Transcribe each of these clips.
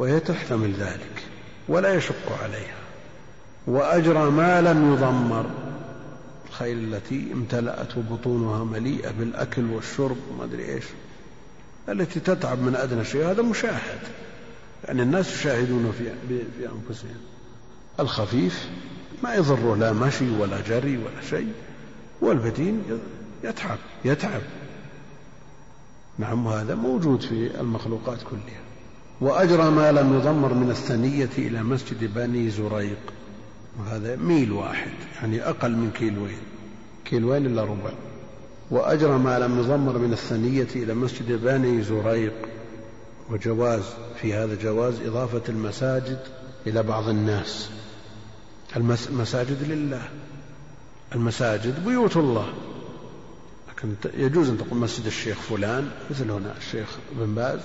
وهي تحتمل ذلك ولا يشق عليها. وأجرى ما لم يضمر. الخيل التي امتلأت بطونها مليئة بالأكل والشرب وما أدري إيش التي تتعب من أدنى شيء هذا مشاهد. يعني الناس يشاهدون في, في أنفسهم. الخفيف ما يضره لا مشي ولا جري ولا شيء والبتين يتعب يتعب. نعم هذا موجود في المخلوقات كلها. وأجرى ما لم يضمر من الثنية إلى مسجد بني زريق. وهذا ميل واحد يعني أقل من كيلوين. كيلوين إلا ربع. وأجرى ما لم يضمر من الثنية إلى مسجد بني زريق. وجواز في هذا جواز إضافة المساجد إلى بعض الناس. المساجد لله. المساجد بيوت الله. لكن يجوز أن تقول مسجد الشيخ فلان مثل هنا الشيخ بن باز.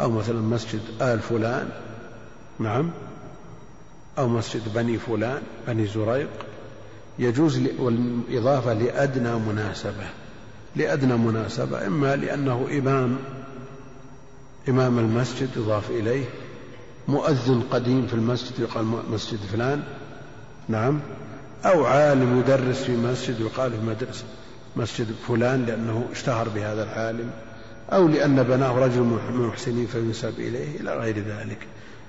أو مثلا مسجد آل فلان نعم أو مسجد بني فلان بني زريق يجوز الإضافة لأدنى مناسبة. لأدنى مناسبة إما لأنه إمام إمام المسجد يضاف إليه مؤذن قديم في المسجد يقال مسجد فلان نعم أو عالم يدرس في مسجد يقال في مدرسة مسجد فلان لأنه اشتهر بهذا العالم. أو لأن بناه رجل من المحسنين فينسب إليه إلى غير ذلك.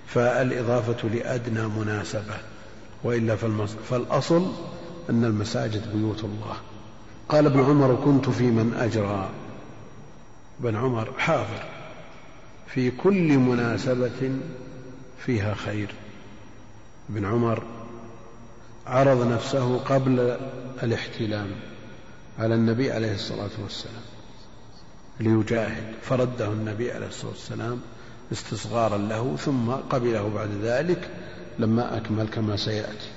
فالإضافة لأدنى مناسبة وإلا فالأصل أن المساجد بيوت الله. قال ابن عمر كنت في من أجرى. ابن عمر حاضر في كل مناسبة فيها خير. ابن عمر عرض نفسه قبل الاحتلام على النبي عليه الصلاة والسلام. ليجاهد. فرده النبي عليه الصلاة والسلام استصغارا له ثم قبله بعد ذلك لما أكمل كما سيأتي.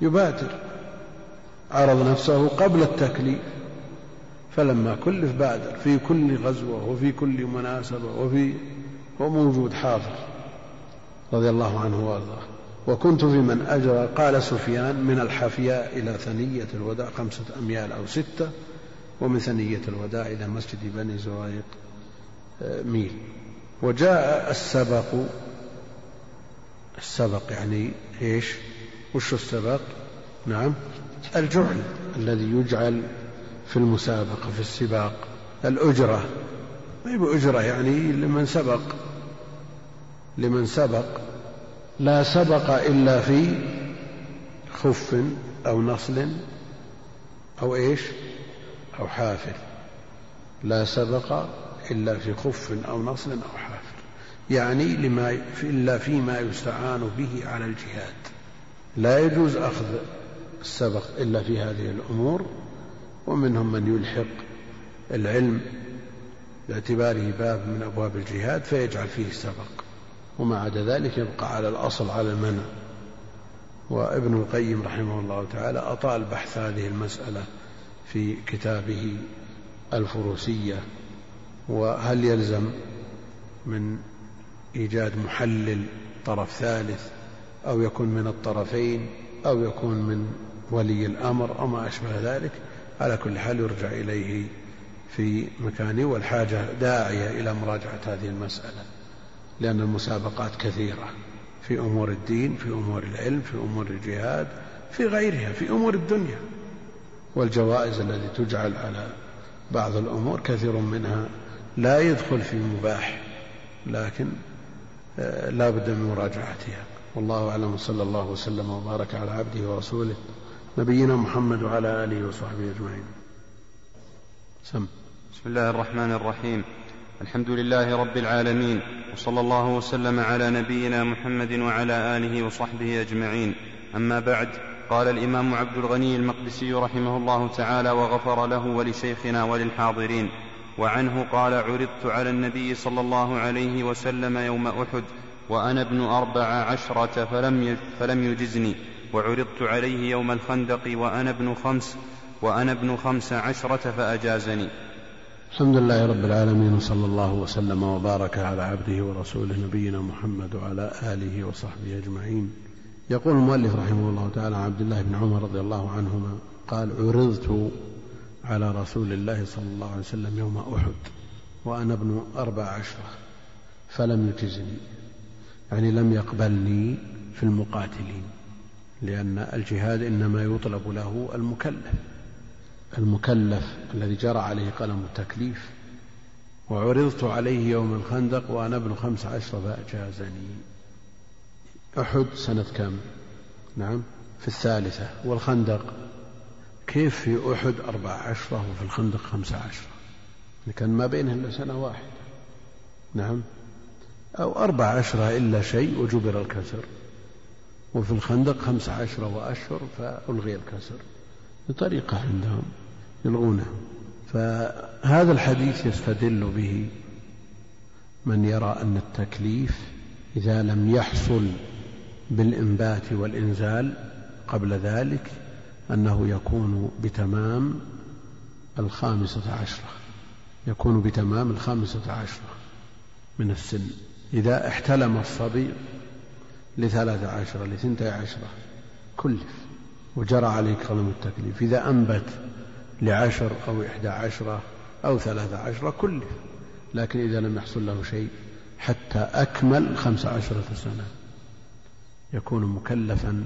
يبادر عرض نفسه قبل التكليف. فلما كلف بادر في كل غزوة وفي كل مناسبة وفي هو موجود حاضر رضي الله عنه وأرضاه. وكنت في من أجرى قال سفيان من الحفياء إلى ثنية الوداع خمسة أميال أو ستة ومن ثنية الوداع إلى مسجد بني زريق آه، ميل. وجاء السبق السبق يعني إيش؟ وش السبق؟ نعم. الجعل الذي يجعل في المسابقة في السباق. الأجرة. ما يبقى أجرة يعني لمن سبق. لمن سبق. لا سبق إلا في خف أو نصل أو إيش؟ أو حافل. لا سبق إلا في خف أو نصل أو حافل. يعني لما إلا فيما يستعان به على الجهاد. لا يجوز أخذ السبق إلا في هذه الأمور ومنهم من يلحق العلم باعتباره باب من أبواب الجهاد فيجعل فيه السبق وما عدا ذلك يبقى على الأصل على المنع. وابن القيم رحمه الله تعالى أطال بحث هذه المسألة. في كتابه الفروسية وهل يلزم من إيجاد محلل طرف ثالث أو يكون من الطرفين أو يكون من ولي الأمر أو ما أشبه ذلك؟ على كل حال يرجع إليه في مكانه والحاجة داعية إلى مراجعة هذه المسألة لأن المسابقات كثيرة في أمور الدين في أمور العلم في أمور الجهاد في غيرها في أمور الدنيا. والجوائز التي تجعل على بعض الأمور كثير منها لا يدخل في مباح لكن آه، لا بد من مراجعتها. والله أعلم صلى الله وسلم وبارك على عبده ورسوله نبينا محمد وعلى آله وصحبه أجمعين. سم. بسم الله الرحمن الرحيم. الحمد لله رب العالمين وصلى الله وسلم على نبينا محمد وعلى آله وصحبه أجمعين. أما بعد قال الإمام عبد الغني المقدسي رحمه الله تعالى وغفر له ولشيخنا وللحاضرين. وعنه قال عرضت على النبي صلى الله عليه وسلم يوم أحد وأنا ابن أربع عشرة فلم فلم يجزني. وعرضت عليه يوم الخندق وأنا ابن خمس وأنا ابن خمس عشرة فأجازني. الحمد لله رب العالمين وصلى الله وسلم وبارك على عبده ورسوله نبينا محمد وعلى آله وصحبه أجمعين. يقول المؤلف رحمه الله تعالى عبد الله بن عمر رضي الله عنهما قال عرضت على رسول الله صلى الله عليه وسلم يوم أحد وأنا ابن أربع عشرة فلم يجزني يعني لم يقبلني في المقاتلين لأن الجهاد إنما يطلب له المكلف المكلف الذي جرى عليه قلم التكليف وعرضت عليه يوم الخندق وأنا ابن خمس عشر فأجازني. أحد سنة كم؟ نعم في الثالثة. والخندق؟ كيف في أحد أربع عشرة وفي الخندق خمسة عشرة؟ كان ما بينه إلا سنة واحدة. نعم. أو أربع عشرة إلا شيء وجبر الكسر. وفي الخندق خمس عشرة وأشهر فألغي الكسر. بطريقة عندهم يلغونه فهذا الحديث يستدل به من يرى أن التكليف إذا لم يحصل بالإنبات والإنزال قبل ذلك أنه يكون بتمام الخامسة عشرة. يكون بتمام الخامسة عشرة من السن. إذا احتلم الصبي لثلاث عشرة لثنتي عشرة كلف وجرى عليه قلم التكليف. إذا أنبت لعشر أو إحدى عشرة أو ثلاثة عشرة كلف. لكن إذا لم يحصل له شيء حتى أكمل خمس عشرة سنة. يكون مكلفا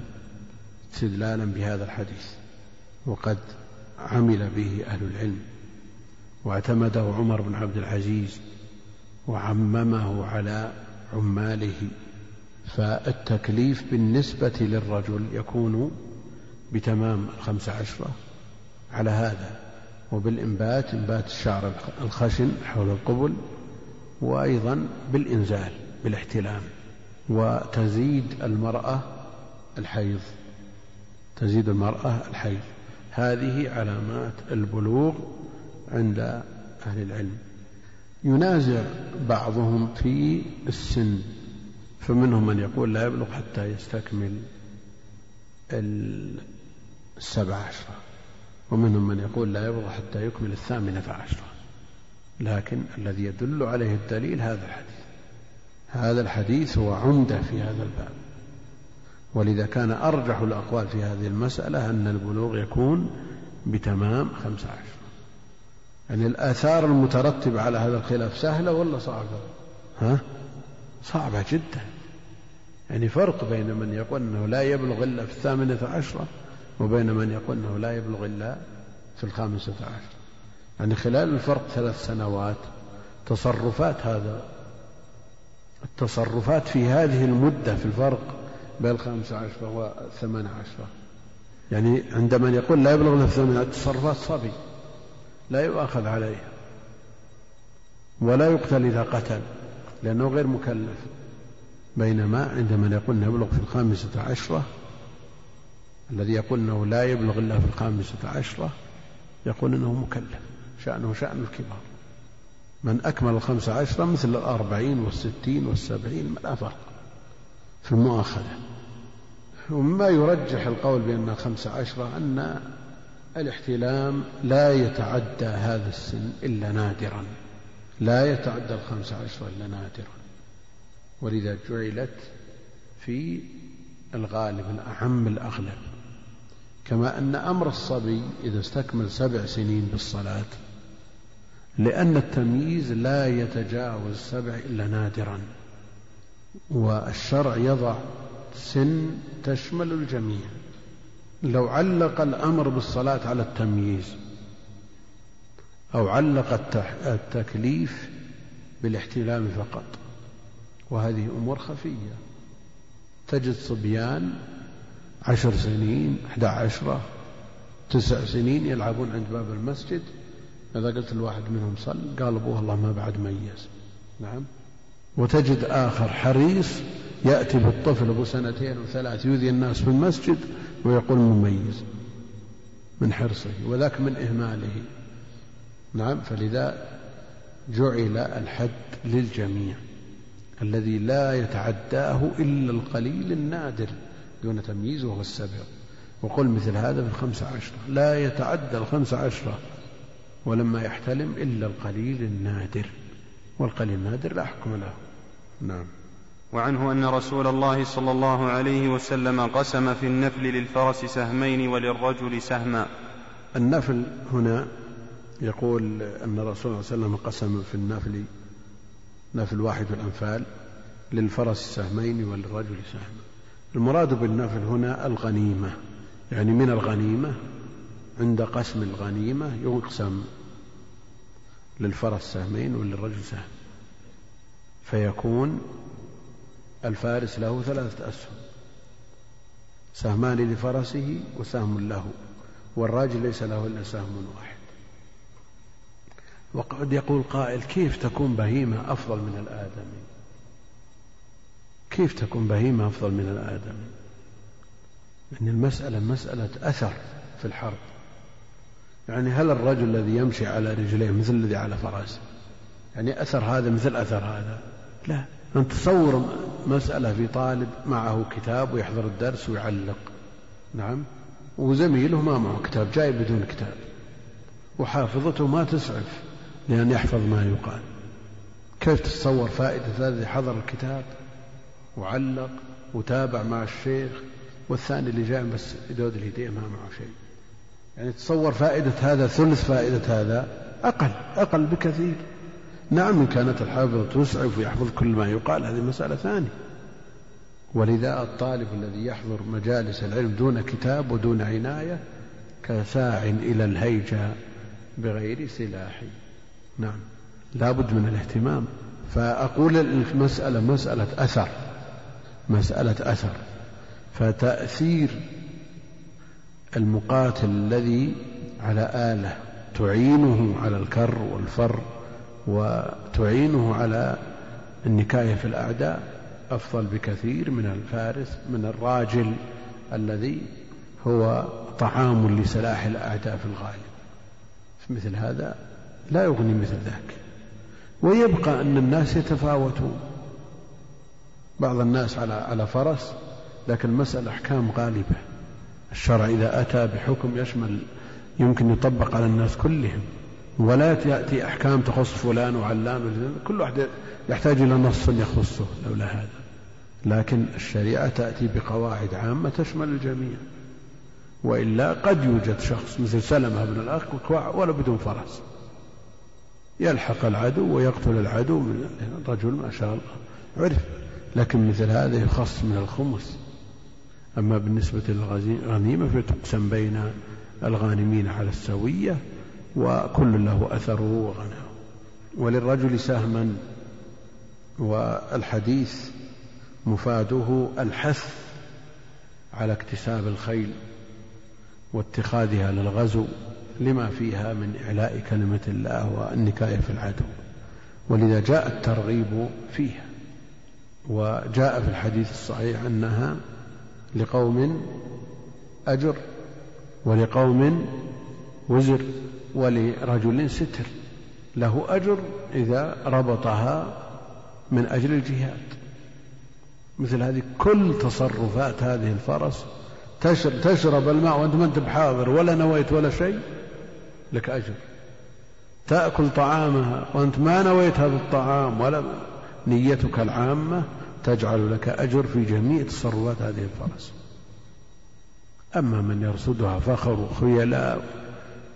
استدلالا بهذا الحديث وقد عمل به أهل العلم واعتمده عمر بن عبد العزيز وعممه على عماله فالتكليف بالنسبة للرجل يكون بتمام الخمس عشرة على هذا وبالإنبات إنبات الشعر الخشن حول القبل وأيضا بالإنزال بالاحتلام. وتزيد المرأة الحيض. تزيد المرأة الحيض. هذه علامات البلوغ عند أهل العلم. ينازع بعضهم في السن فمنهم من يقول لا يبلغ حتى يستكمل السبع عشرة ومنهم من يقول لا يبلغ حتى يكمل الثامنة عشرة. لكن الذي يدل عليه الدليل هذا الحديث. هذا الحديث هو عمدة في هذا الباب. ولذا كان أرجح الأقوال في هذه المسألة أن البلوغ يكون بتمام خمسة عشر. يعني الآثار المترتبة على هذا الخلاف سهلة ولا صعبة؟ ها؟ صعبة جدا. يعني فرق بين من يقول أنه لا يبلغ إلا في الثامنة عشرة وبين من يقول أنه لا يبلغ إلا في الخامسة عشرة. يعني خلال الفرق ثلاث سنوات تصرفات هذا التصرفات في هذه المدة في الفرق بين الخامسة عشرة والثمان عشرة يعني عند من يقول لا يبلغ إلا في الثامنة تصرفات صبي لا يؤاخذ عليه ولا يقتل إذا قتل لأنه غير مكلف. بينما عند من يقول أنه يبلغ في الخامسة عشرة الذي يقول أنه لا يبلغ إلا في الخامسة عشرة يقول أنه مكلف شأنه شأن الكبار. من أكمل الخمسة عشرة مثل الأربعين والستين والسبعين لا فرق. في المؤاخذة. ومما يرجح القول بأن الخمسة عشرة أن الاحتلام لا يتعدى هذا السن إلا نادرا. لا يتعدى الخمس عشر إلا نادرا. ولذا جعلت في الغالب الأعم الأغلب. كما أن أمر الصبي إذا استكمل سبع سنين بالصلاة لأن التمييز لا يتجاوز سبع إلا نادرا والشرع يضع سن تشمل الجميع. لو علق الأمر بالصلاة على التمييز أو علق التكليف بالاحتلام فقط وهذه أمور خفية. تجد صبيان عشر سنين أحد عشرة تسع سنين يلعبون عند باب المسجد. إذا قلت الواحد منهم صل قال أبوه الله ما بعد ميز. نعم. وتجد آخر حريص يأتي بالطفل أبو سنتين وثلاث يؤذي الناس في المسجد ويقول مميز من حرصه وذاك من إهماله. نعم. فلذا جعل الحد للجميع الذي لا يتعداه إلا القليل النادر دون تمييز وهو السبع وقل مثل هذا في الخمسة عشرة. لا يتعدى الخمسة عشرة ولما يحتلم إلا القليل النادر والقليل النادر لا حكم له. نعم. وعنه أن رسول الله صلى الله عليه وسلم قسم في النفل للفرس سهمين وللرجل سهما. النفل هنا يقول أن الرسول صلى الله عليه وسلم قسم في النفل نفل واحد الأنفال للفرس سهمين وللرجل سهم المراد بالنفل هنا الغنيمة يعني من الغنيمة عند قسم الغنيمة يقسم للفرس سهمين وللرجل سهم. فيكون الفارس له ثلاثة أسهم. سهمان لفرسه وسهم له والراجل ليس له إلا سهم واحد. وقد يقول قائل كيف تكون بهيمة أفضل من الآدمي كيف تكون بهيمة أفضل من الآدمي أن المسألة مسألة أثر في الحرب. يعني هل الرجل الذي يمشي على رجليه مثل الذي على فرس يعني أثر هذا مثل أثر هذا؟ لا. أن تصور مسألة في طالب معه كتاب ويحضر الدرس ويعلق. نعم. وزميله ما معه كتاب جاي بدون كتاب. وحافظته ما تسعف لأن يحفظ ما يقال. كيف تتصور فائدة الذي حضر الكتاب وعلق وتابع مع الشيخ والثاني اللي جاي بس يدود الهدية ما معه شيء؟ يعني تصور فائدة هذا ثلث فائدة هذا أقل أقل بكثير. نعم إن كانت الحافظة تسعف ويحفظ كل ما يقال هذه مسألة ثانية. ولذا الطالب الذي يحضر مجالس العلم دون كتاب ودون عناية كساع إلى الهيجة بغير سلاح. نعم لا بد من الاهتمام. فأقول المسألة مسألة أثر مسألة أثر. فتأثير المقاتل الذي على آلة تعينه على الكر والفر وتعينه على النكاية في الأعداء أفضل بكثير من الفارس من الراجل الذي هو طعام لسلاح الأعداء في الغالب. مثل هذا لا يغني مثل ذاك. ويبقى أن الناس يتفاوتون. بعض الناس على على فرس لكن المسألة أحكام غالبة. الشرع إذا أتى بحكم يشمل يمكن يطبق على الناس كلهم. ولا يأتي أحكام تخص فلان وعلان كل واحد يحتاج إلى نص يخصه لولا هذا. لكن الشريعة تأتي بقواعد عامة تشمل الجميع. وإلا قد يوجد شخص مثل سلمة بن الأكوع ولا بدون فرس. يلحق العدو ويقتل العدو من رجل ما شاء الله. عرف. لكن مثل هذا يخص من الخمس. أما بالنسبة للغنيمة فتقسم بين الغانمين على السوية وكل له أثره وغناه. وللرجل سهما والحديث مفاده الحث على اكتساب الخيل واتخاذها للغزو لما فيها من إعلاء كلمة الله والنكاية في العدو. ولذا جاء الترغيب فيها. وجاء في الحديث الصحيح أنها لقوم أجر ولقوم وزر ولرجل ستر. له أجر إذا ربطها من أجل الجهاد. مثل هذه كل تصرفات هذه الفرس تشرب الماء وأنت ما أنت بحاضر ولا نويت ولا شيء لك أجر. تأكل طعامها وأنت ما نويت هذا الطعام ولا نيتك العامة تجعل لك أجر في جميع تصرفات هذه الفرس. أما من يرصدها فخر وخيلاء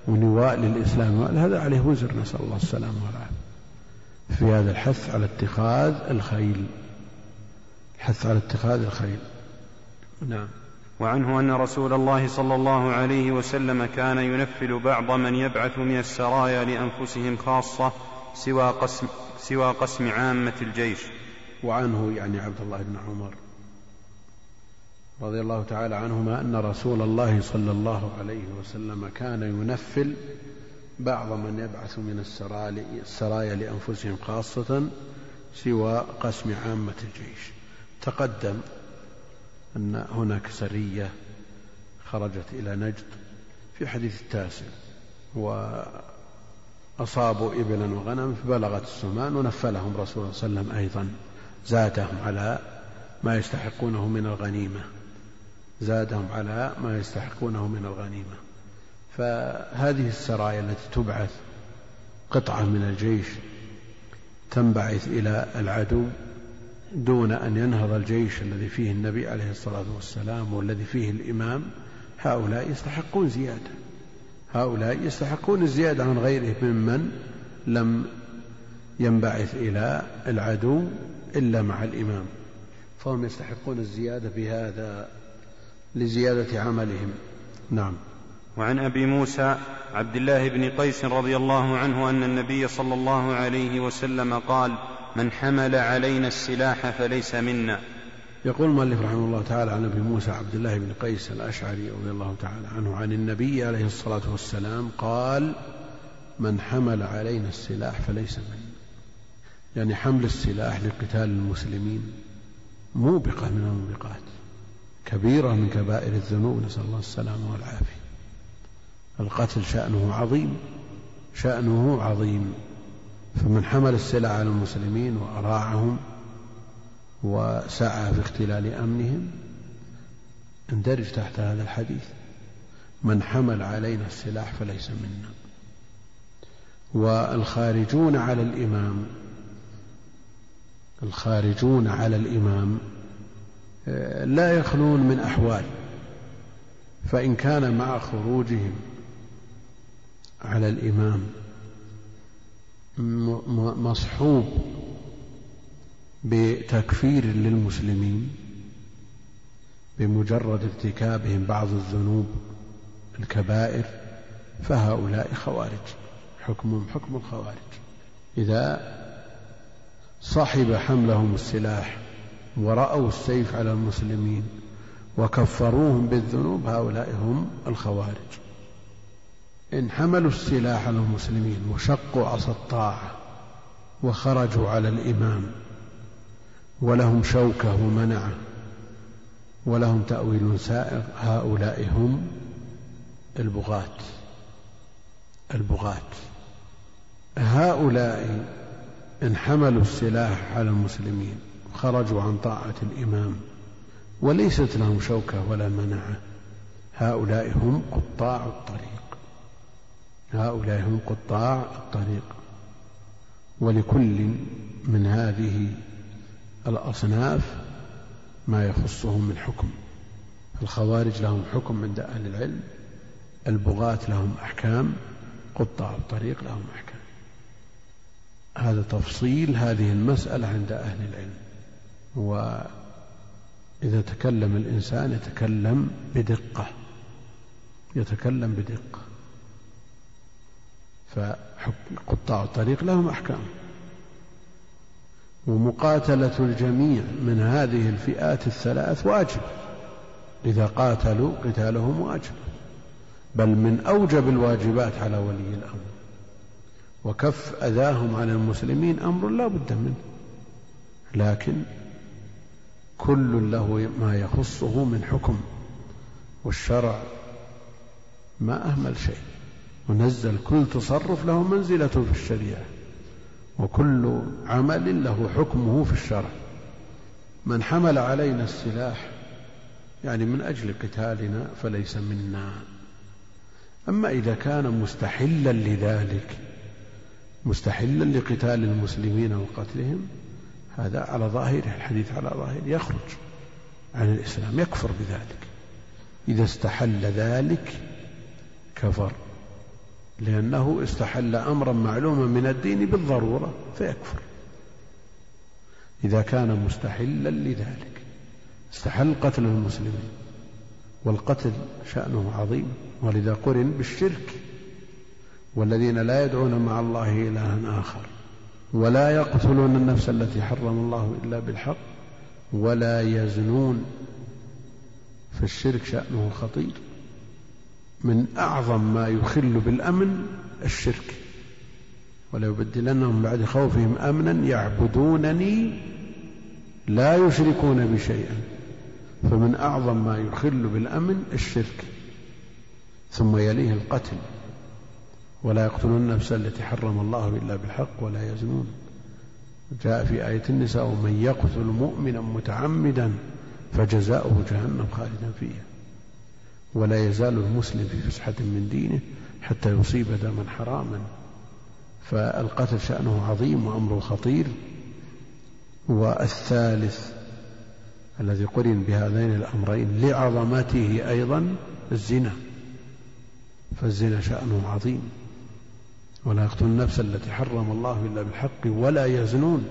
ونواء للإسلام هذا عليه وزر نسأل الله السلامة والعافية. في هذا الحث على اتخاذ الخيل. الحث على اتخاذ الخيل. نعم. وعنه أن رسول الله صلى الله عليه وسلم كان ينفل بعض من يبعث من السرايا لأنفسهم خاصة سوى قسم, سوى قسم عامة الجيش. وعنه يعني عبد الله بن عمر رضي الله تعالى عنهما أن رسول الله صلى الله عليه وسلم كان ينفل بعض من يبعث من السرايا لأنفسهم خاصة سوى قسم عامة الجيش. تقدم أن هناك سرية خرجت إلى نجد في حديث التاسع وأصابوا إبلا وغنم فبلغت السمان ونفلهم رسول الله صلى الله عليه وسلم أيضا. زادهم على ما يستحقونه من الغنيمة. زادهم على ما يستحقونه من الغنيمة. فهذه السرايا التي تبعث قطعة من الجيش تنبعث إلى العدو دون أن ينهض الجيش الذي فيه النبي عليه الصلاة والسلام والذي فيه الإمام. هؤلاء يستحقون زيادة. هؤلاء يستحقون الزيادة عن غيرهم ممن لم ينبعث إلى العدو إلا مع الإمام. فهم يستحقون الزيادة بهذا لزيادة عملهم. نعم. وعن أبي موسى عبد الله بن قيس رضي الله عنه أن النبي صلى الله عليه وسلم قال من حمل علينا السلاح فليس منا. يقول المؤلف رحمه الله تعالى عن أبي موسى عبد الله بن قيس الأشعري رضي الله تعالى عنه عن النبي عليه الصلاة والسلام قال من حمل علينا السلاح فليس منا. يعني حمل السلاح لقتال المسلمين موبقه من الموبقات. كبيرة من كبائر الذنوب نسأل الله السلامة والعافية. القتل شأنه عظيم شأنه عظيم. فمن حمل السلاح على المسلمين وأراعهم وسعى في اختلال أمنهم اندرج تحت هذا الحديث. من حمل علينا السلاح فليس منا. والخارجون على الإمام الخارجون على الإمام آه، لا يخلون من أحوال فإن كان مع خروجهم على الإمام مصحوب بتكفير للمسلمين بمجرد ارتكابهم بعض الذنوب الكبائر فهؤلاء خوارج حكمهم حكم الخوارج. إذا صحب حملهم السلاح ورأوا السيف على المسلمين وكفروهم بالذنوب هؤلاء هم الخوارج. إن حملوا السلاح على المسلمين وشقوا عصا الطاعة وخرجوا على الإمام ولهم شوكة ومنعة ولهم تأويل سائغ هؤلاء هم البغاة البغاة. هؤلاء إن حملوا السلاح على المسلمين خرجوا عن طاعة الإمام وليست لهم شوكة ولا منعة. هؤلاء هم قطاع الطريق. هؤلاء هم قطاع الطريق. ولكل من هذه الأصناف ما يخصهم من حكم الخوارج لهم حكم عند أهل العلم البغاة لهم أحكام قطاع الطريق لهم أحكام. هذا تفصيل هذه المسألة عند أهل العلم. وإذا تكلم الإنسان يتكلم بدقة. يتكلم بدقة. فقطاع الطريق لهم أحكام. ومقاتلة الجميع من هذه الفئات الثلاث واجب. إذا قاتلوا قتالهم واجب. بل من أوجب الواجبات على ولي الأمر. وكف أذاهم عن المسلمين أمر لا بد منه. لكن كل له ما يخصه من حكم والشرع ما أهمل شيء. ونزل كل تصرف له منزلته في الشريعة وكل عمل له حكمه في الشرع. من حمل علينا السلاح يعني من أجل قتالنا فليس منا. أما إذا كان مستحلا لذلك مستحلا لقتال المسلمين وقتلهم. هذا على ظاهره الحديث على ظاهره. يخرج عن الإسلام يكفر بذلك. إذا استحل ذلك كفر. لأنه استحل أمرا معلوما من الدين بالضرورة فيكفر. إذا كان مستحلا لذلك. استحل قتل المسلمين والقتل شأنه عظيم. ولذا قرن بالشرك. والذين لا يدعون مع الله إلها آخر ولا يقتلون النفس التي حرم الله إلا بالحق ولا يزنون فالشرك شأنه خطير. من أعظم ما يخل بالأمن الشرك. وليبدلنهم بعد خوفهم أمنا يعبدونني لا يشركون بشيئا فمن أعظم ما يخل بالأمن الشرك. ثم يليه القتل. ولا يقتلون النفس التي حرم الله إلا بالحق ولا يزنون. جاء في آية النساء ومن يقتل مؤمنا متعمدا فجزاؤه جهنم خالدا فيها. ولا يزال المسلم في فسحة من دينه حتى يصيب دما حراما. فالقتل شأنه عظيم وأمره خطير. والثالث الذي قرن بهذين الأمرين لعظمته أيضا الزنا. فالزنا شأنه عظيم. ولا يقتل النفس التي حرم الله إلا بالحق ولا يزنون.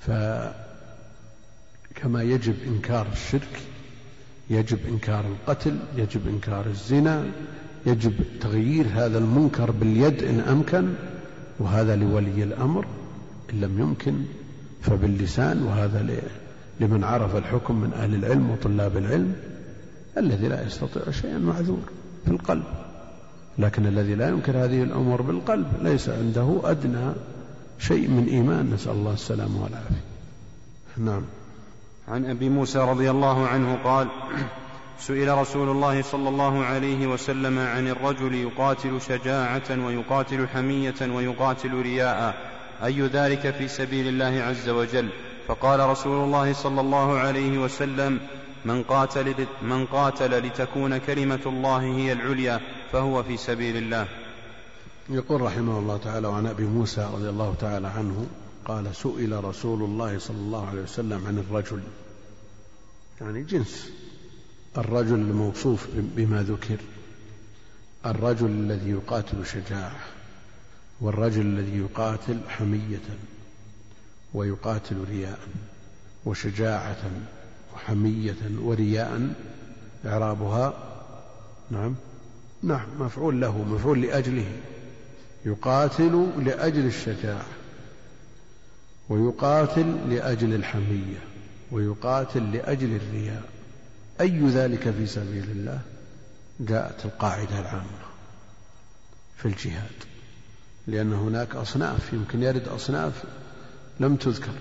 فكما يجب إنكار الشرك يجب إنكار القتل يجب إنكار الزنا يجب تغيير هذا المنكر باليد إن أمكن وهذا لولي الأمر إن لم يمكن فباللسان وهذا لمن عرف الحكم من أهل العلم وطلاب العلم الذي لا يستطيع شيئا معذور في القلب. لكن الذي لا ينكر هذه الأمور بالقلب ليس عنده أدنى شيء من إيمان. نسأل الله السلامة والعافية. نعم. عن أبي موسى رضي الله عنه قال سئل رسول الله صلى الله عليه وسلم عن الرجل يقاتل شجاعة ويقاتل حمية ويقاتل رياء أي ذلك في سبيل الله عز وجل؟ فقال رسول الله صلى الله عليه وسلم من قاتل, من قاتل لتكون كلمة الله هي العليا فهو في سبيل الله. يقول رحمه الله تعالى وعن أبي موسى رضي الله تعالى عنه قال سئل رسول الله صلى الله عليه وسلم عن الرجل يعني جنس. الرجل الموصوف بما ذكر الرجل الذي يقاتل شجاعة والرجل الذي يقاتل حمية ويقاتل رياء وشجاعة وحمية ورياء إعرابها. نعم. نعم مفعول له مفعول لأجله. يقاتل لأجل الشجاعة. ويقاتل لأجل الحمية. ويقاتل لأجل الرياء. أي ذلك في سبيل الله؟ جاءت القاعدة العامة في الجهاد. لأن هناك أصناف يمكن يرد أصناف لم تذكر.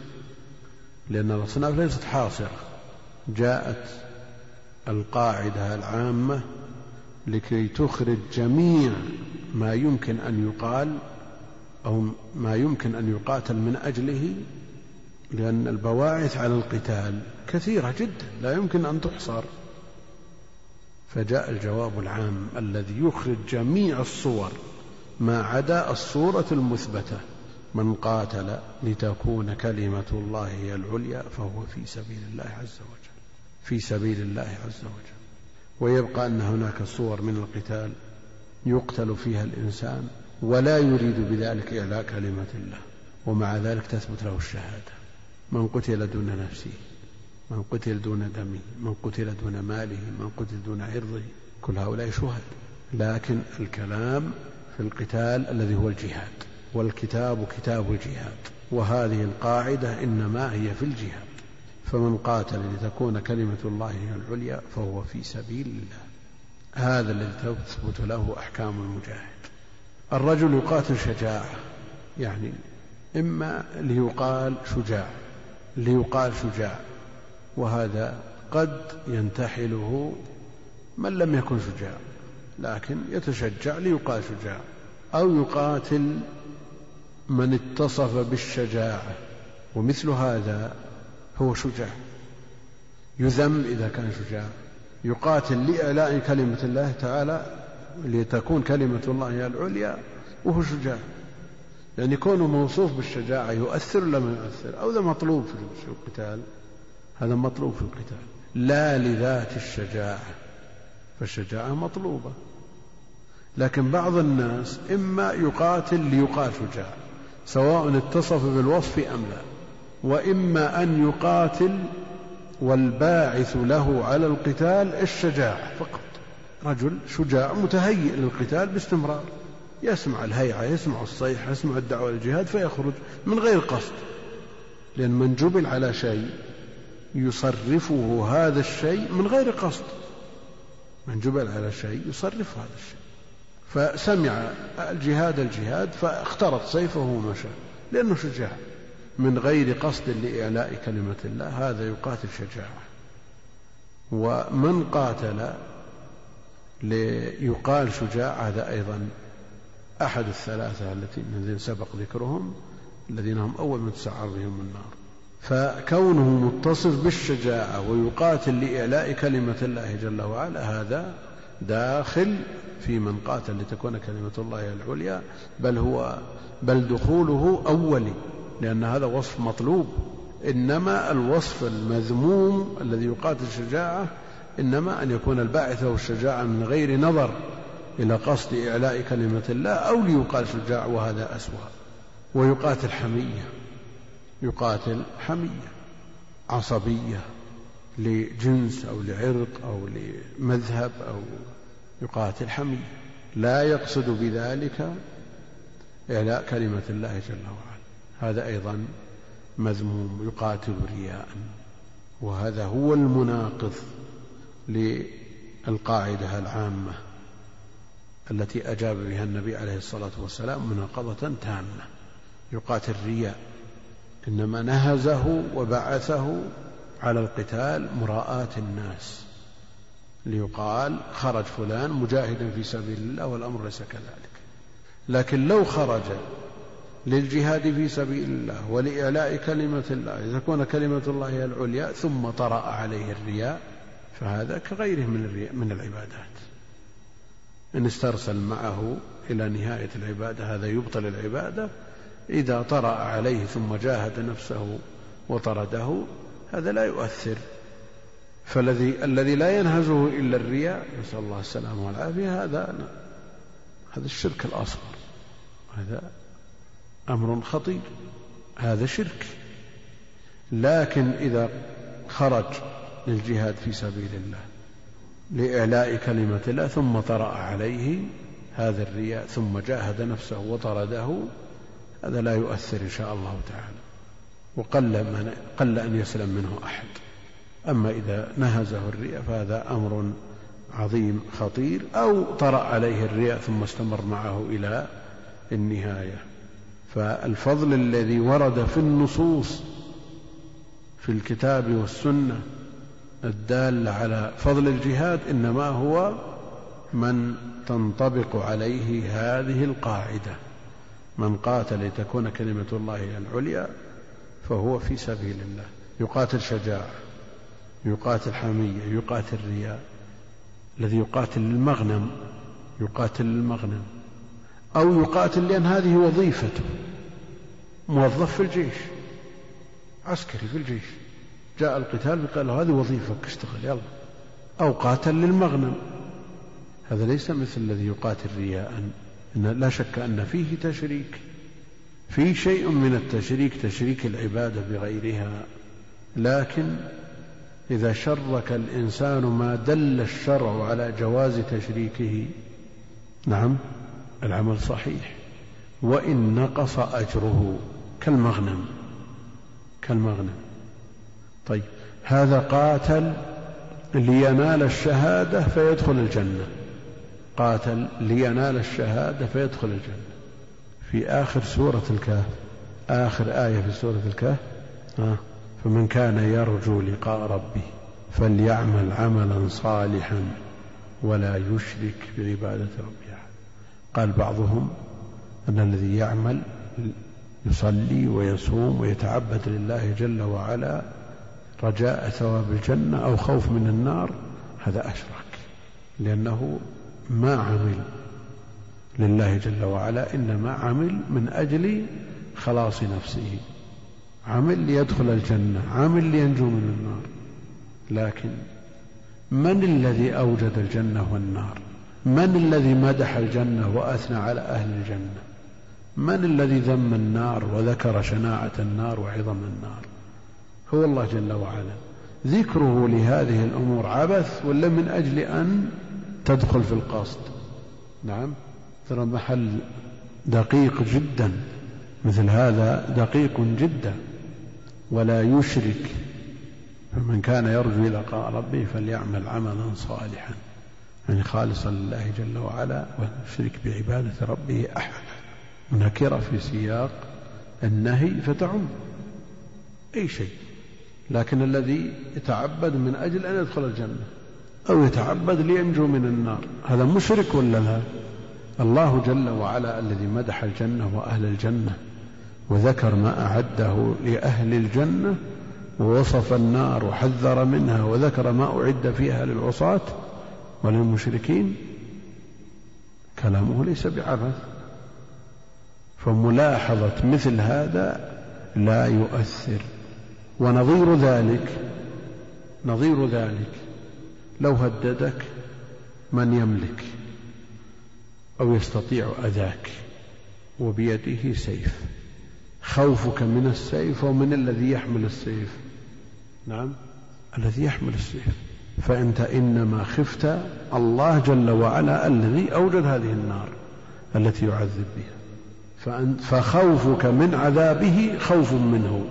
لأن الأصناف ليست حاصرة. جاءت القاعدة العامة لكي تخرج جميع ما يمكن أن يقال أو ما يمكن أن يقاتل من أجله لأن البواعث على القتال كثيرة جدا لا يمكن أن تحصر. فجاء الجواب العام الذي يخرج جميع الصور ما عدا الصورة المثبتة من قاتل لتكون كلمة الله هي العليا فهو في سبيل الله عز وجل. في سبيل الله عز وجل. ويبقى أن هناك صور من القتال يقتل فيها الإنسان ولا يريد بذلك إعلاء كلمة الله ومع ذلك تثبت له الشهادة. من قتل دون نفسه من قتل دون دمه من قتل دون ماله من قتل دون عرضه كل هؤلاء شهد لكن الكلام في القتال الذي هو الجهاد والكتاب كتاب الجهاد وهذه القاعدة إنما هي في الجهاد. فمن قاتل لتكون كلمة الله هي العليا فهو في سبيل الله. هذا الذي تثبت له أحكام المجاهد. الرجل يقاتل شجاعة يعني إما ليقال شجاع ليقال شجاع وهذا قد ينتحله من لم يكن شجاع لكن يتشجع ليقال شجاع أو يقاتل من اتصف بالشجاعة. ومثل هذا هو شجاع. يذم إذا كان شجاع. يقاتل لإعلاء كلمة الله تعالى لتكون كلمة الله هي العليا وهو شجاع. يعني كونه موصوف بالشجاعة يؤثر ولا ما يؤثر أو ذا مطلوب في القتال. هذا مطلوب في القتال. لا لذات الشجاعة. فالشجاعة مطلوبة. لكن بعض الناس إما يقاتل ليقال شجاع سواء اتصف بالوصف أم لا. وإما أن يقاتل والباعث له على القتال الشجاعة. فقط رجل شجاع متهيئ للقتال باستمرار. يسمع الهيعة يسمع الصيحة يسمع الدعوة للجهاد فيخرج من غير قصد. لأن من جبل على شيء يصرفه هذا الشيء من غير قصد. من جبل على شيء يصرف هذا الشيء. فسمع الجهاد الجهاد فاخترط سيفه ومشى. لأنه شجاع. من غير قصد لإعلاء كلمة الله هذا يقاتل شجاعة. ومن قاتل ليقال شجاع هذا أيضا أحد الثلاثة التي الذين سبق ذكرهم الذين هم أول من تسعر بهم النار. فكونه متصف بالشجاعة ويقاتل لإعلاء كلمة الله جل وعلا هذا داخل في من قاتل لتكون كلمة الله العليا بل هو بل دخوله أولي. لأن هذا وصف مطلوب. إنما الوصف المذموم الذي يقاتل الشجاعة إنما أن يكون الباعث له الشجاعة من غير نظر إلى قصد إعلاء كلمة الله أو ليقال شجاع وهذا أسوأ. ويقاتل حمية. يقاتل حمية. عصبية لجنس أو لعرق أو لمذهب أو يقاتل حمية. لا يقصد بذلك إعلاء كلمة الله جل وعلا. هذا أيضا مذموم يقاتل رياء وهذا هو المناقض للقاعدة العامة التي أجاب بها النبي عليه الصلاة والسلام مناقضة تامة. يقاتل رياء إنما نهزه وبعثه على القتال مراءاة الناس ليقال خرج فلان مجاهدا في سبيل الله والأمر ليس كذلك. لكن لو خرج للجهاد في سبيل الله ولإعلاء كلمة الله. لتكون كلمة الله هي العليا ثم طرأ عليه الرياء فهذا كغيره من من العبادات. إن استرسل معه إلى نهاية العبادة هذا يبطل العبادة. إذا طرأ عليه ثم جاهد نفسه وطرده هذا لا يؤثر. فالذي الذي لا ينهزه إلا الرياء نسأل الله السلامة والعافية هذا هذا الشرك الأصغر. هذا أمر خطير. هذا شرك. لكن إذا خرج للجهاد في سبيل الله لإعلاء كلمة الله ثم طرأ عليه هذا الرياء ثم جاهد نفسه وطرده هذا لا يؤثر إن شاء الله تعالى. وقل من قل أن يسلم منه أحد. أما إذا نهزه الرياء فهذا أمر عظيم خطير أو طرأ عليه الرياء ثم استمر معه إلى النهاية. فالفضل الذي ورد في النصوص في الكتاب والسنة الدالة على فضل الجهاد إنما هو من تنطبق عليه هذه القاعدة. من قاتل لتكون كلمة الله العليا فهو في سبيل الله. يقاتل شجاعة يقاتل حمية يقاتل رياء. الذي يقاتل للمغنم يقاتل للمغنم أو يقاتل لأن هذه وظيفته. موظف في الجيش. عسكري في الجيش. جاء القتال قال هذه وظيفتك اشتغل يلا. أو قاتل للمغنم. هذا ليس مثل الذي يقاتل رياء. إن لا شك أن فيه تشريك. في شيء من التشريك تشريك العبادة بغيرها. لكن إذا شرك الإنسان ما دل الشرع على جواز تشريكه نعم. العمل صحيح. وإن نقص أجره كالمغنم. كالمغنم. طيب هذا قاتل لينال الشهادة فيدخل الجنة. قاتل لينال الشهادة فيدخل الجنة. في آخر سورة الكهف آخر آية في سورة الكهف آه فمن كان يرجو لقاء ربه فليعمل عملا صالحا ولا يشرك بعبادة ربه أحد. قال بعضهم أن الذي يعمل يصلي ويصوم ويتعبد لله جل وعلا رجاء ثواب الجنة أو خوف من النار هذا أشرك لأنه ما عمل لله جل وعلا إنما عمل من أجل خلاص نفسه عمل ليدخل الجنة عمل لينجو من النار لكن من الذي أوجد الجنة والنار؟ من الذي مدح الجنة وأثنى على أهل الجنة؟ من الذي ذم النار وذكر شناعة النار وعظم النار؟ هو الله جل وعلا. ذكره لهذه الأمور عبث ولا من أجل أن تدخل في القصد؟ نعم. ترى محل دقيق جدا مثل هذا دقيق جدا. ولا يشرك فمن كان يرجو لقاء ربه فليعمل عملا صالحا. يعني خالصا لله جل وعلا ويشرك بعبادة ربه أحدا نكرة في سياق النهي فتعم. أي شيء. لكن الذي يتعبد من أجل أن يدخل الجنة أو يتعبد لينجو من النار هذا مشرك ولا لا؟ الله جل وعلا الذي مدح الجنة وأهل الجنة وذكر ما أعده لأهل الجنة ووصف النار وحذر منها وذكر ما أعد فيها للعصاة وللمشركين كلامه ليس بعبث فملاحظة مثل هذا لا يؤثر. ونظير ذلك نظير ذلك لو هددك من يملك أو يستطيع أذاك وبيده سيف. خوفك من السيف ومن الذي يحمل السيف. نعم الذي يحمل السيف. فأنت إنما خفت الله جل وعلا الذي أوجد هذه النار التي يعذب بها. فخوفك من عذابه خوف منه.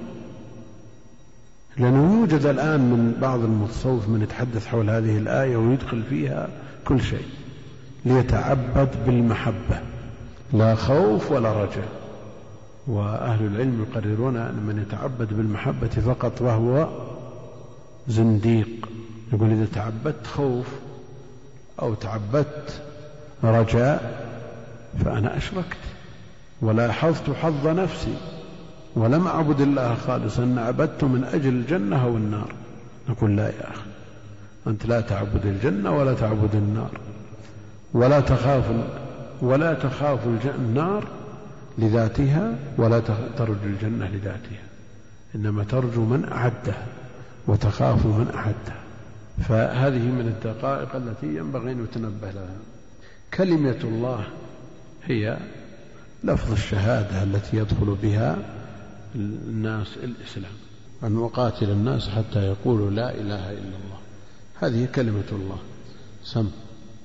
لأنه يوجد الآن من بعض المتصوف من يتحدث حول هذه الآية ويدخل فيها كل شيء. ليتعبد بالمحبة. لا خوف ولا رجاء. وأهل العلم يقررون أن من يتعبد بالمحبة فقط وهو زنديق. يقول إذا تعبدت خوف أو تعبدت رجاء فأنا أشركت ولاحظت حظ نفسي ولم أعبد الله خالصا أن عبدت من أجل الجنة أو النار نقول لا يا أخي أنت لا تعبد الجنة ولا تعبد النار. ولا تخاف ولا تخاف النار لذاتها ولا ترجو الجنة لذاتها. إنما ترجو من أعدها وتخاف من أعدها فهذه من الدقائق التي ينبغي أن يتنبه لها. كلمة الله هي لفظ الشهادة التي يدخل بها الناس الإسلام أن أقاتل الناس حتى يقولوا لا إله إلا الله. هذه كلمة الله. سم.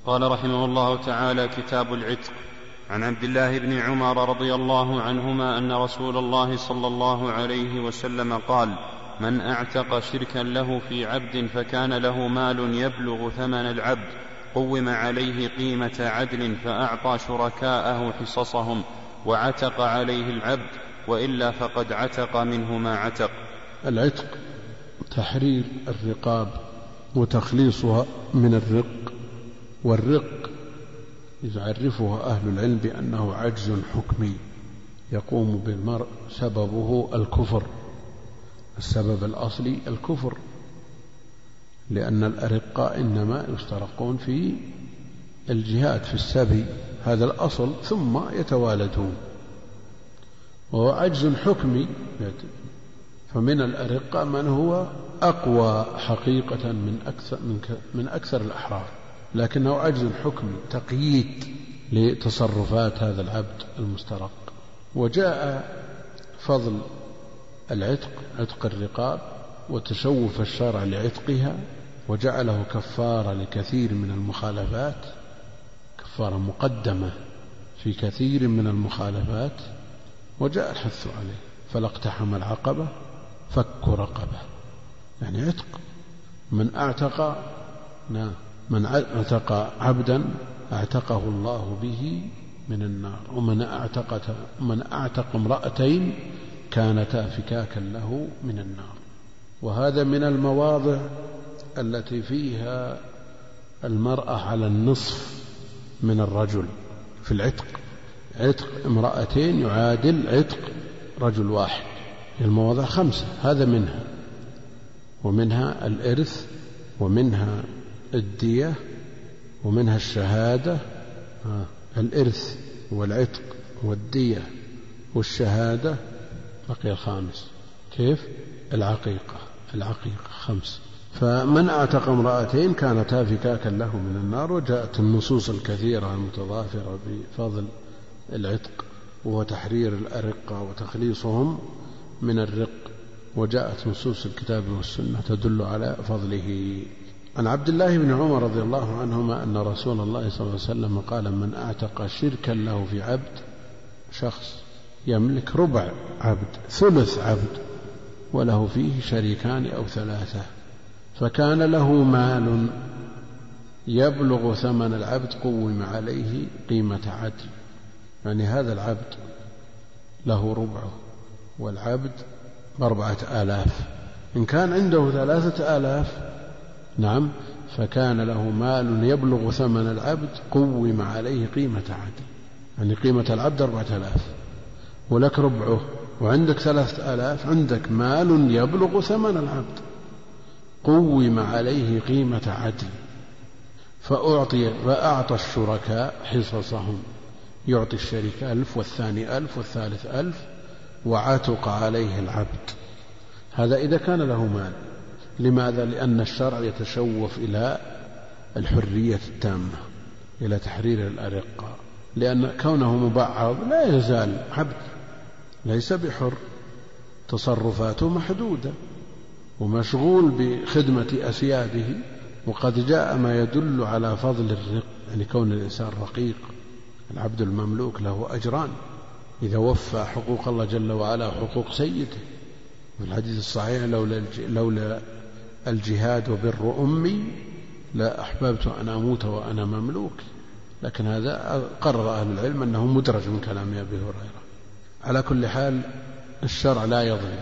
قال رحمه الله تعالى كتاب العتق. عن عبد الله بن عمر رضي الله عنهما أن رسول الله صلى الله عليه وسلم قال من اعتق شركا له في عبد فكان له مال يبلغ ثمن العبد قوم عليه قيمة عدل فأعطى شركاءه حصصهم وعتق عليه العبد وإلا فقد عتق منه ما عتق. العتق تحرير الرقاب وتخليصها من الرق والرق يعرفها أهل العلم بأنه عجز حكمي يقوم بالمرء سببه الكفر. السبب الأصلي الكفر لأن الأرقاء إنما يسترقون في الجهاد في السبي هذا الأصل ثم يتوالدون. وهو عجز حكمي فمن الأرقاء من هو أقوى حقيقة من أكثر من, من أكثر الأحرار. لكنه عجز حكمي تقييد لتصرفات هذا العبد المسترق. وجاء فضل العتق عتق الرقاب وتشوف الشرع لعتقها وجعله كفارة لكثير من المخالفات كفارة مقدمة في كثير من المخالفات وجاء الحث عليه. فلا اقتحم العقبة فك رقبة. يعني عتق. من اعتق نعم من اعتق عبدا اعتقه الله به من النار. ومن اعتق من اعتق امرأتين كانتا فكاكا له من النار. وهذا من المواضع التي فيها المرأة على النصف من الرجل في العتق. عتق امرأتين يعادل عتق رجل واحد. المواضع خمسة هذا منها. ومنها الإرث ومنها الدية ومنها الشهادة. الإرث والعتق والدية والشهادة. بقي الخامس. كيف؟ العقيقة. العقيقة خمس. فمن أعتق امرأتين كانتا فكاكا له من النار وجاءت النصوص الكثيرة المتضافرة بفضل العتق وهو تحرير الأرقة وتخليصهم من الرق. وجاءت نصوص الكتاب والسنة تدل على فضله. عن عبد الله بن عمر رضي الله عنهما أن رسول الله صلى الله عليه وسلم قال من أعتق شركا له في عبد شخص يملك ربع عبد ثلث عبد وله فيه شريكان أو ثلاثة. فكان له مال يبلغ ثمن العبد قوم عليه قيمة عدل. يعني هذا العبد له ربعه والعبد بأربعة آلاف. إن كان عنده ثلاثة آلاف نعم فكان له مال يبلغ ثمن العبد قوم عليه قيمة عدل. يعني قيمة العبد أربعة آلاف. ولك ربعه. وعندك ثلاثة آلاف عندك مال يبلغ ثمن العبد. قوم عليه قيمة عدل. فأعطي فأعطى الشركاء حصصهم. يعطي الشريك ألف والثاني ألف والثالث ألف وعتق عليه العبد. هذا إذا كان له مال. لماذا؟ لأن الشرع يتشوف إلى الحرية التامة إلى تحرير الأرقة لأن كونه مبعض لا يزال عبد. ليس بحر تصرفاته محدودة ومشغول بخدمة أسياده وقد جاء ما يدل على فضل الرق يعني كون الإنسان رقيق العبد المملوك له أجران إذا وفى حقوق الله جل وعلا وحقوق سيده. في الحديث الصحيح لولا لولا الجهاد وبر أمي لا أحببت أن أموت وأنا مملوك. لكن هذا قرر أهل العلم أنه مدرج من كلام أبي هريرة. على كل حال الشرع لا يظلم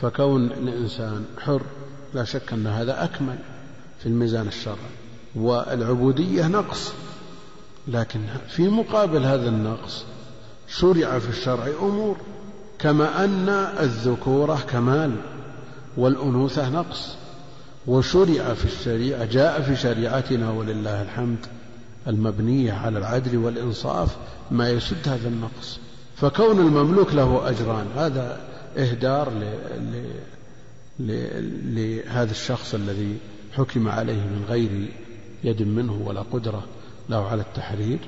فكون الإنسان حر لا شك أن هذا أكمل في الميزان الشرعي والعبودية نقص لكن في مقابل هذا النقص شرع في الشرع أمور كما أن الذكورة كمال والأنوثة نقص وشرع في الشريعة جاء في شريعتنا ولله الحمد المبنية على العدل والإنصاف ما يسد هذا النقص. فكون المملوك له أجران هذا إهدار لهذا الشخص الذي حكم عليه من غير يد منه ولا قدرة له على التحرير.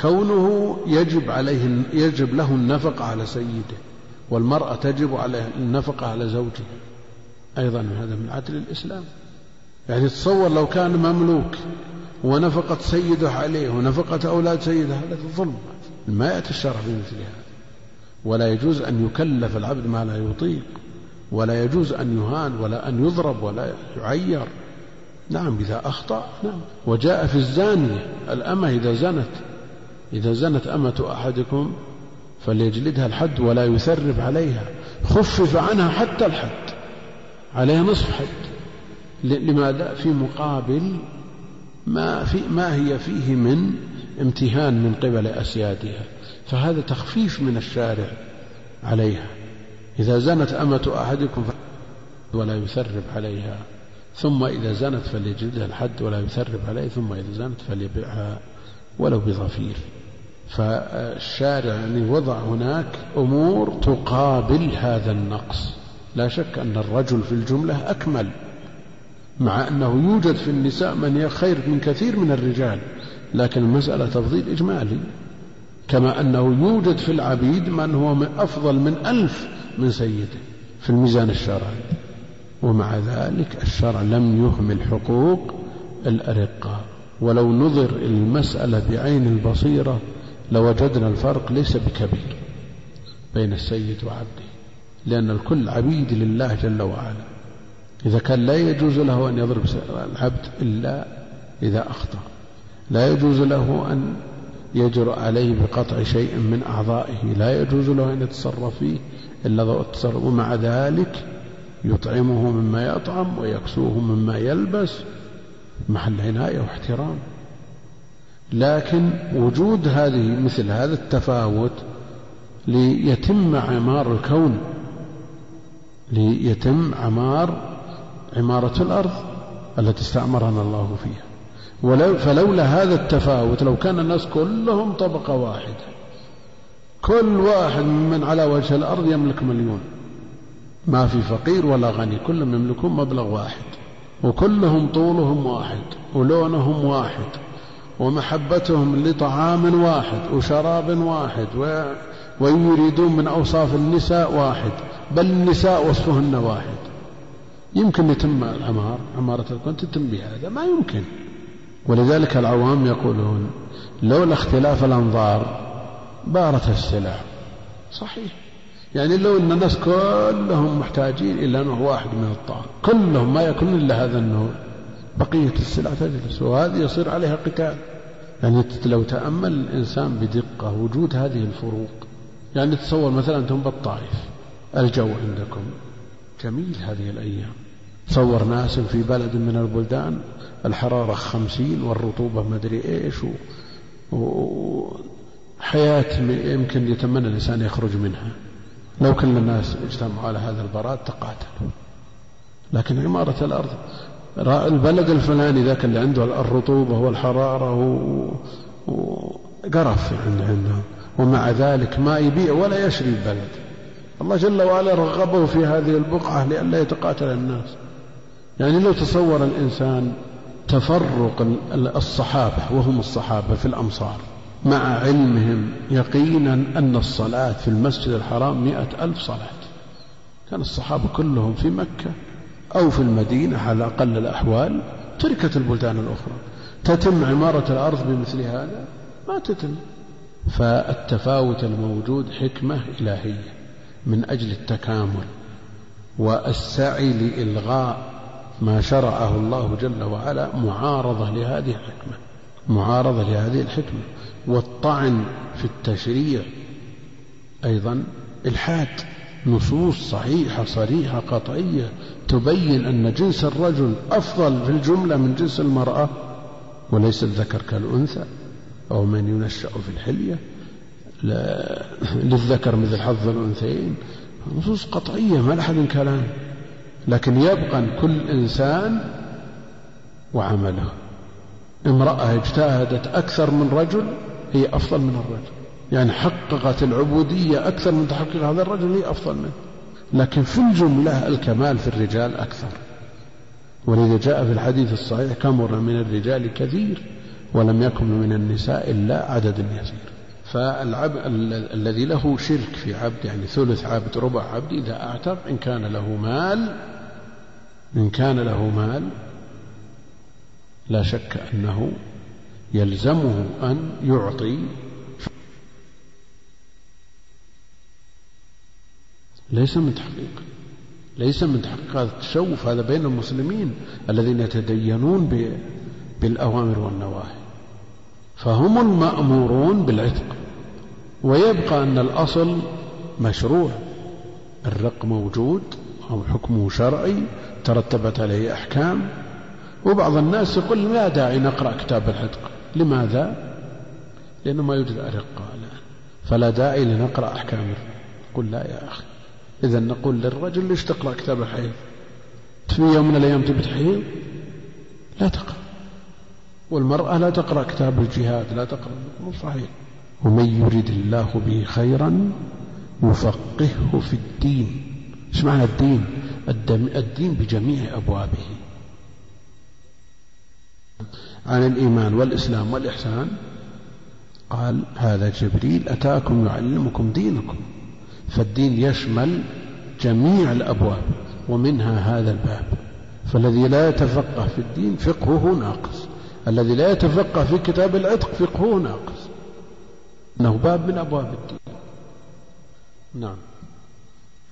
كونه يجب عليه يجب له النفقة على سيده والمرأة تجب عليها النفقة على زوجها. أيضا هذا من عدل الإسلام. يعني تصور لو كان مملوك ونفقة سيده عليه ونفقة أولاد سيده هذا ظلم. ما يأتي الشرع بمثل هذا ولا يجوز أن يكلف العبد ما لا يطيق ولا يجوز أن يهان ولا أن يضرب ولا يعير. نعم إذا أخطأ نعم. وجاء في الزانية الأمة إذا زنت إذا زنت أمة أحدكم فليجلدها الحد ولا يثرب عليها. خفف عنها حتى الحد عليها نصف حد. لماذا؟ في مقابل ما, في ما هي فيه من امتهان من قبل أسيادها. فهذا تخفيف من الشارع عليها. إذا زنت أمة أحدكم ولا يثرب عليها. ثم إذا زنت فليجلدها الحد ولا يثرب عليه. ثم إذا زنت فليبيعها ولو بظفير. فالشارع يعني وضع هناك أمور تقابل هذا النقص. لا شك أن الرجل في الجملة أكمل مع أنه يوجد في النساء من هي خير من كثير من الرجال لكن المسألة تفضيل إجمالي. كما أنه يوجد في العبيد من هو من أفضل من ألف من سيده في الميزان الشرعي. ومع ذلك الشرع لم يهمل حقوق الأرقاء ولو نظر المسألة بعين البصيرة لوجدنا الفرق ليس بكبير بين السيد وعبده لأن الكل عبيد لله جل وعلا. إذا كان لا يجوز له أن يضرب العبد إلا إذا أخطأ. لا يجوز له أن يجرؤ عليه بقطع شيء من أعضائه. لا يجوز له أن يتصرف فيه إلا ضوء التصرف. ومع ذلك يطعمه مما يطعم ويكسوه مما يلبس. محل عناية واحترام. لكن وجود هذه مثل هذا التفاوت ليتم عمار الكون ليتم عمار عمارة الأرض التي استعمرنا الله فيها. ولو فلولا هذا التفاوت لو كان الناس كلهم طبقة واحدة كل واحد من على وجه الأرض يملك مليون. ما في فقير ولا غني كلهم يملكون مبلغ واحد. وكلهم طولهم واحد ولونهم واحد ومحبتهم لطعام واحد وشراب واحد ويريدون من أوصاف النساء واحد بل النساء وصفهن واحد. يمكن يتم العمار عمارة الكون تتم بهذا ما يمكن. ولذلك العوام يقولون لولا اختلاف الأنظار بارت السلع صحيح. يعني لو أن الناس كلهم محتاجين إلى نوع واحد من الطعام كلهم ما يأكلون إلا هذا النوع بقية السلع تجلس وهذه يصير عليها قتال. يعني لو تأمل الإنسان بدقة وجود هذه الفروق يعني تصور مثلا أنتم بالطائف الجو عندكم. جميل هذه الأيام. تصور ناس في بلد من البلدان الحرارة خمسين والرطوبة ما أدري إيش وحياة يمكن يتمنى الإنسان يخرج منها. لو كل الناس اجتمعوا على هذا البراد تقاتلوا. لكن عمارة الأرض البلد الفلاني ذاك اللي عنده الرطوبة والحرارة وقرف عنده. ومع ذلك ما يبيع ولا يشري البلد. الله جل وعلا رغبه في هذه البقعة لئلا يتقاتل الناس. يعني لو تصور الإنسان تفرق الصحابة وهم الصحابة في الأمصار مع علمهم يقينا أن الصلاة في المسجد الحرام مئة ألف صلاة. كان الصحابة كلهم في مكة أو في المدينة على أقل الأحوال تركت البلدان الأخرى. تتم عمارة الأرض بمثل هذا؟ ما تتم. فالتفاوت الموجود حكمة إلهية من أجل التكامل والسعي لإلغاء ما شرعه الله جل وعلا معارضة لهذه الحكمة معارضة لهذه الحكمة. والطعن في التشريع أيضا إلحاد نصوص صحيحة صريحة قطعية تبين أن جنس الرجل أفضل في الجملة من جنس المرأة وليس الذكر كالأنثى أو من ينشأ في الحلية للذكر مثل حظ الأنثيين. نصوص قطعية ما لحد كلام. لكن يبقى كل إنسان وعمله. امرأة اجتهدت أكثر من رجل هي أفضل من الرجل. يعني حققت العبودية أكثر من تحقق هذا الرجل هي أفضل منه. لكن في الجملة الكمال في الرجال أكثر. ولذا جاء في الحديث الصحيح كمر من الرجال كثير ولم يكن من النساء إلا عدد يسير. فالعبد الذي له شرك في عبد يعني ثلث عبد ربع عبد إذا أعتق إن كان له مال إن كان له مال لا شك أنه يلزمه أن يعطي. ليس من تحقيق ليس من تحقيق هذا التشوف هذا بين المسلمين الذين يتدينون بالأوامر والنواهي. فهم المأمورون بالعتق. ويبقى أن الأصل مشروع الرق موجود أو حكمه شرعي ترتبت عليه أحكام وبعض الناس يقول لا داعي نقرأ كتاب العتق لماذا؟ لأنه ما يوجد أرقاء الآن. فلا داعي لنقرأ أحكام. قل لا يا أخي. إذا نقول للرجل ليش تقرأ كتاب الحيض في يوم من الأيام تبي تحيض لا تقرأ. والمرأة لا تقرأ كتاب الجهاد لا تقرأ. مو صحيح. ومن يرد الله به خيرا يفقهه في الدين. إيش معنى الدين؟ الدين بجميع أبوابه. عن الإيمان والإسلام والإحسان قال هذا جبريل أتاكم يعلمكم دينكم. فالدين يشمل جميع الأبواب ومنها هذا الباب. فالذي لا يتفقه في الدين فقهه ناقص. الذي لا يتفقه في كتاب العتق فقهه ناقص. إنه باب من أبواب الدين. نعم.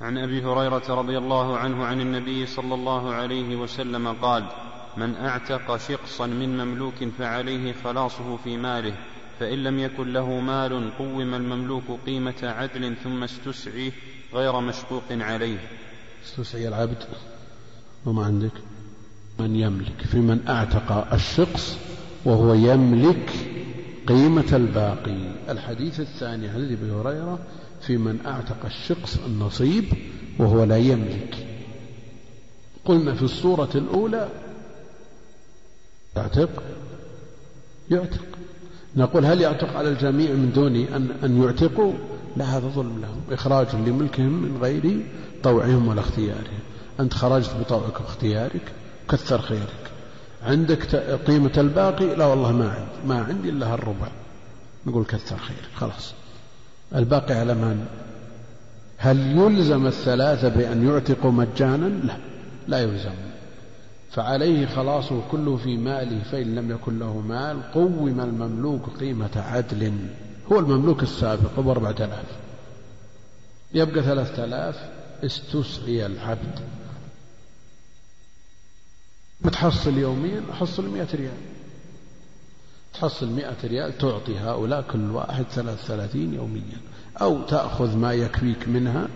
عن أبي هريرة رضي الله عنه عن النبي صلى الله عليه وسلم قال من أعتق شقصا من مملوك فعليه خلاصه في ماله فإن لم يكن له مال قوم المملوك قيمة عدل ثم استسعي غير مشقوق عليه. استسعي العبد؟ وما عندك؟ من يملك. في من أعتق الشقص وهو يملك قيمة الباقي. الحديث الثاني عن أبي هريرة في من أعتق الشقص النصيب وهو لا يملك. قلنا في الصورة الأولى يعتق يعتق. نقول هل يعتق على الجميع من دون أن, أن يعتقوا؟ لا هذا ظلم لهم. إخراج لملكهم من غير طوعهم ولا اختيارهم. أنت خرجت بطوعك واختيارك كثر خيرك. عندك قيمة الباقي؟ لا والله ما عندي ما عندي إلا الربع. نقول كثر خيرك خلاص. الباقي على من هل يلزم الثلاثة بأن يعتقوا مجانا؟ لا لا يلزم. فعليه خلاصه كله في ماله فإن لم يكن له مال قوم المملوك قيمة عدل. هو المملوك السابق هو أربعة آلاف. يبقى ثلاثة آلاف استسعي العبد. بتحصل يوميا أحصل مئة ريال. تحصل مئة ريال تعطي هؤلاء كل واحد ثلاث ثلاثين يوميا. أو تأخذ ما يكفيك منها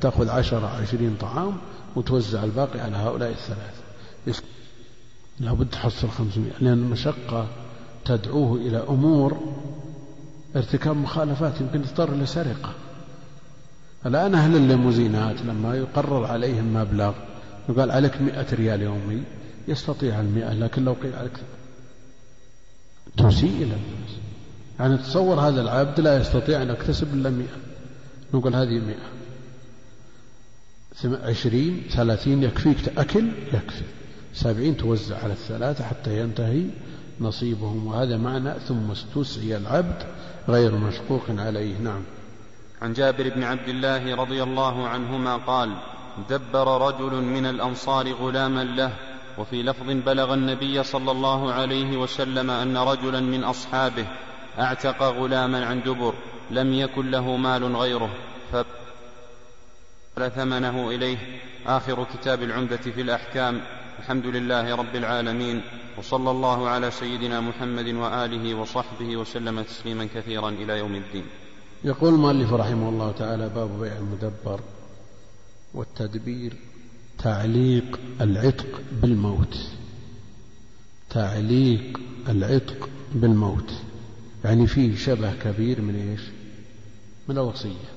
تأخذ عشرة عشرين طعام وتوزع الباقي على هؤلاء الثلاثة. لابد تحصل خمسمائة. لأن المشقة تدعوه إلى أمور ارتكاب مخالفات يمكن تضطر إلى سرقة. الآن أهل الليموزينات لما يقرر عليهم مبلغ يقال عليك مئة ريال يومي يستطيع المئة لكن لو قيل عليك تسيء إلى الناس. يعني تصور هذا العبد لا يستطيع أن يكتسب إلا مئة. نقول هذه مئة. عشرين ثلاثين يكفيك أكل يكفي. سبعين توزع على الثلاثة حتى ينتهي نصيبهم. وهذا معنى ثم استسعي العبد غير مشقوق عليه. نعم. عن جابر بن عبد الله رضي الله عنهما قال دبر رجل من الأنصار غلاما له وفي لفظ بلغ النبي صلى الله عليه وسلم أن رجلا من أصحابه أعتق غلاما عن دبر لم يكن له مال غيره فبذل ثمنه إليه. آخر كتاب العمدة في الأحكام. الحمد لله رب العالمين وصلى الله على سيدنا محمد وآله وصحبه وسلم تسليما كثيرا إلى يوم الدين. يقول المؤلف رحمه الله تعالى باب بيع المدبر والتدبير. تعليق العتق بالموت. تعليق العتق بالموت. يعني فيه شبه كبير من إيش؟ من الوصية.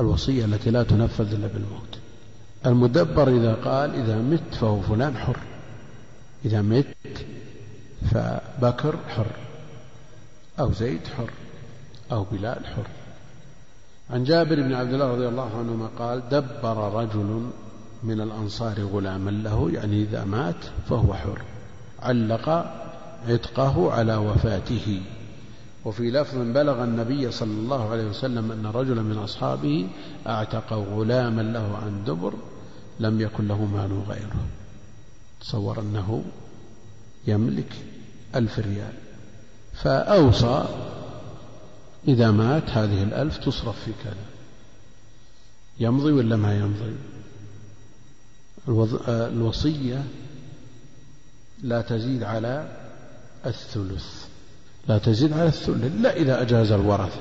الوصية التي لا تنفذ إلا بالموت. المدبر إذا قال إذا مت فهو فلان حر. إذا مت فبكر حر. أو زيد حر. أو بلال حر. عن جابر بن عبد الله رضي الله عنهما قال دبر رجل من الأنصار غلاما له يعني إذا مات فهو حر. علق عتقه على وفاته. وفي لفظ بلغ النبي صلى الله عليه وسلم أن رجلا من أصحابه أعتق غلاما له عن دبر لم يكن له مال غيره. تصور أنه يملك ألف ريال. فأوصى إذا مات هذه الألف تصرف في كذا. يمضي ولا ما يمضي؟ الوصية لا تزيد على الثلث. لا تزيد على الثلث إلا إذا أجاز الورثة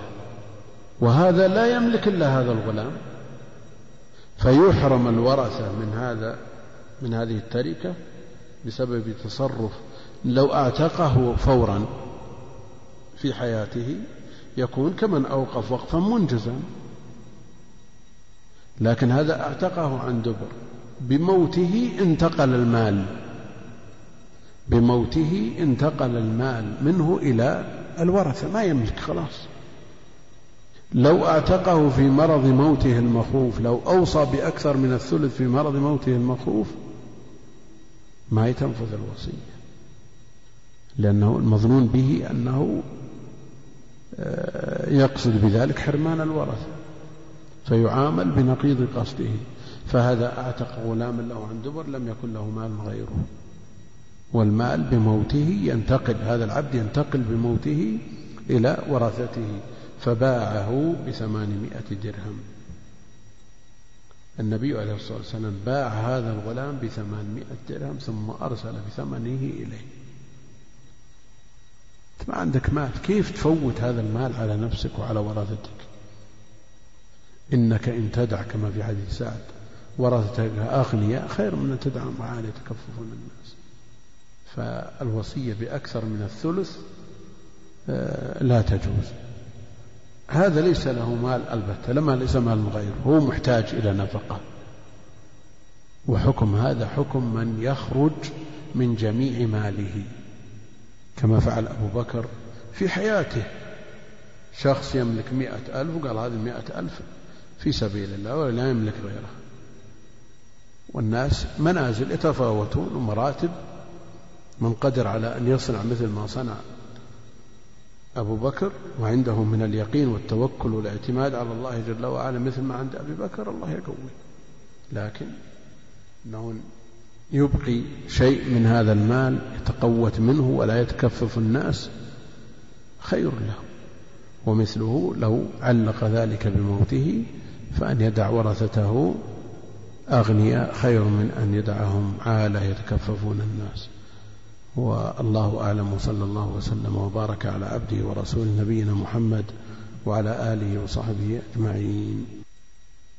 وهذا لا يملك إلا هذا الغلام. فيحرم الورثة من هذا من هذه التركة بسبب تصرف لو اعتقه فورا في حياته يكون كمن أوقف وقفا منجزا. لكن هذا أعتقه عن دبر. بموته انتقل المال. بموته انتقل المال. منه إلى الورثة. ما يملك خلاص. لو أعتقه في مرض موته المخوف لو أوصى بأكثر من الثلث في مرض موته المخوف ما تنفذ الوصية. لأنه المظنون به أنه آه، يقصد بذلك حرمان الورثة. فيعامل بنقيض قصده. فهذا أعتق غلاما له عن دبر لم يكن له مال غيره. والمال بموته ينتقل هذا العبد ينتقل بموته إلى ورثته فباعه بثمانمائة درهم. النبي عليه الصلاة والسلام باع هذا الغلام بثمانمائة درهم ثم أرسل بثمنه إليه. ما عندك مال كيف تفوت هذا المال على نفسك وعلى ورثتك إنك إن تدع كما في حديث سعد. ورثتك أغنياء خير من أن تدعهم عالي يتكففون الناس. فالوصية بأكثر من الثلث آه، لا تجوز. هذا ليس له مال البتة لما ليس مال غيره هو محتاج إلى نفقة. وحكم هذا حكم من يخرج من جميع ماله. كما فعل أبو بكر في حياته. شخص يملك مئة ألف وقال هذه مئة ألف في سبيل الله ولا يملك غيرها. والناس منازل يتفاوتون ومراتب من قدر على أن يصنع مثل ما صنع أبو بكر وعنده من اليقين والتوكل والاعتماد على الله جل وعلا مثل ما عند أبي بكر الله يقوي. لكن أنه يبقي شيء من هذا المال يتقوت منه ولا يتكفف الناس خير له. ومثله لو علق ذلك بموته فأن يدع ورثته أغنياء خير من أن يدعهم عالة يتكففون الناس. والله أعلم وصلى الله وسلم وبارك على عبده ورسوله نبينا محمد وعلى آله وصحبه أجمعين.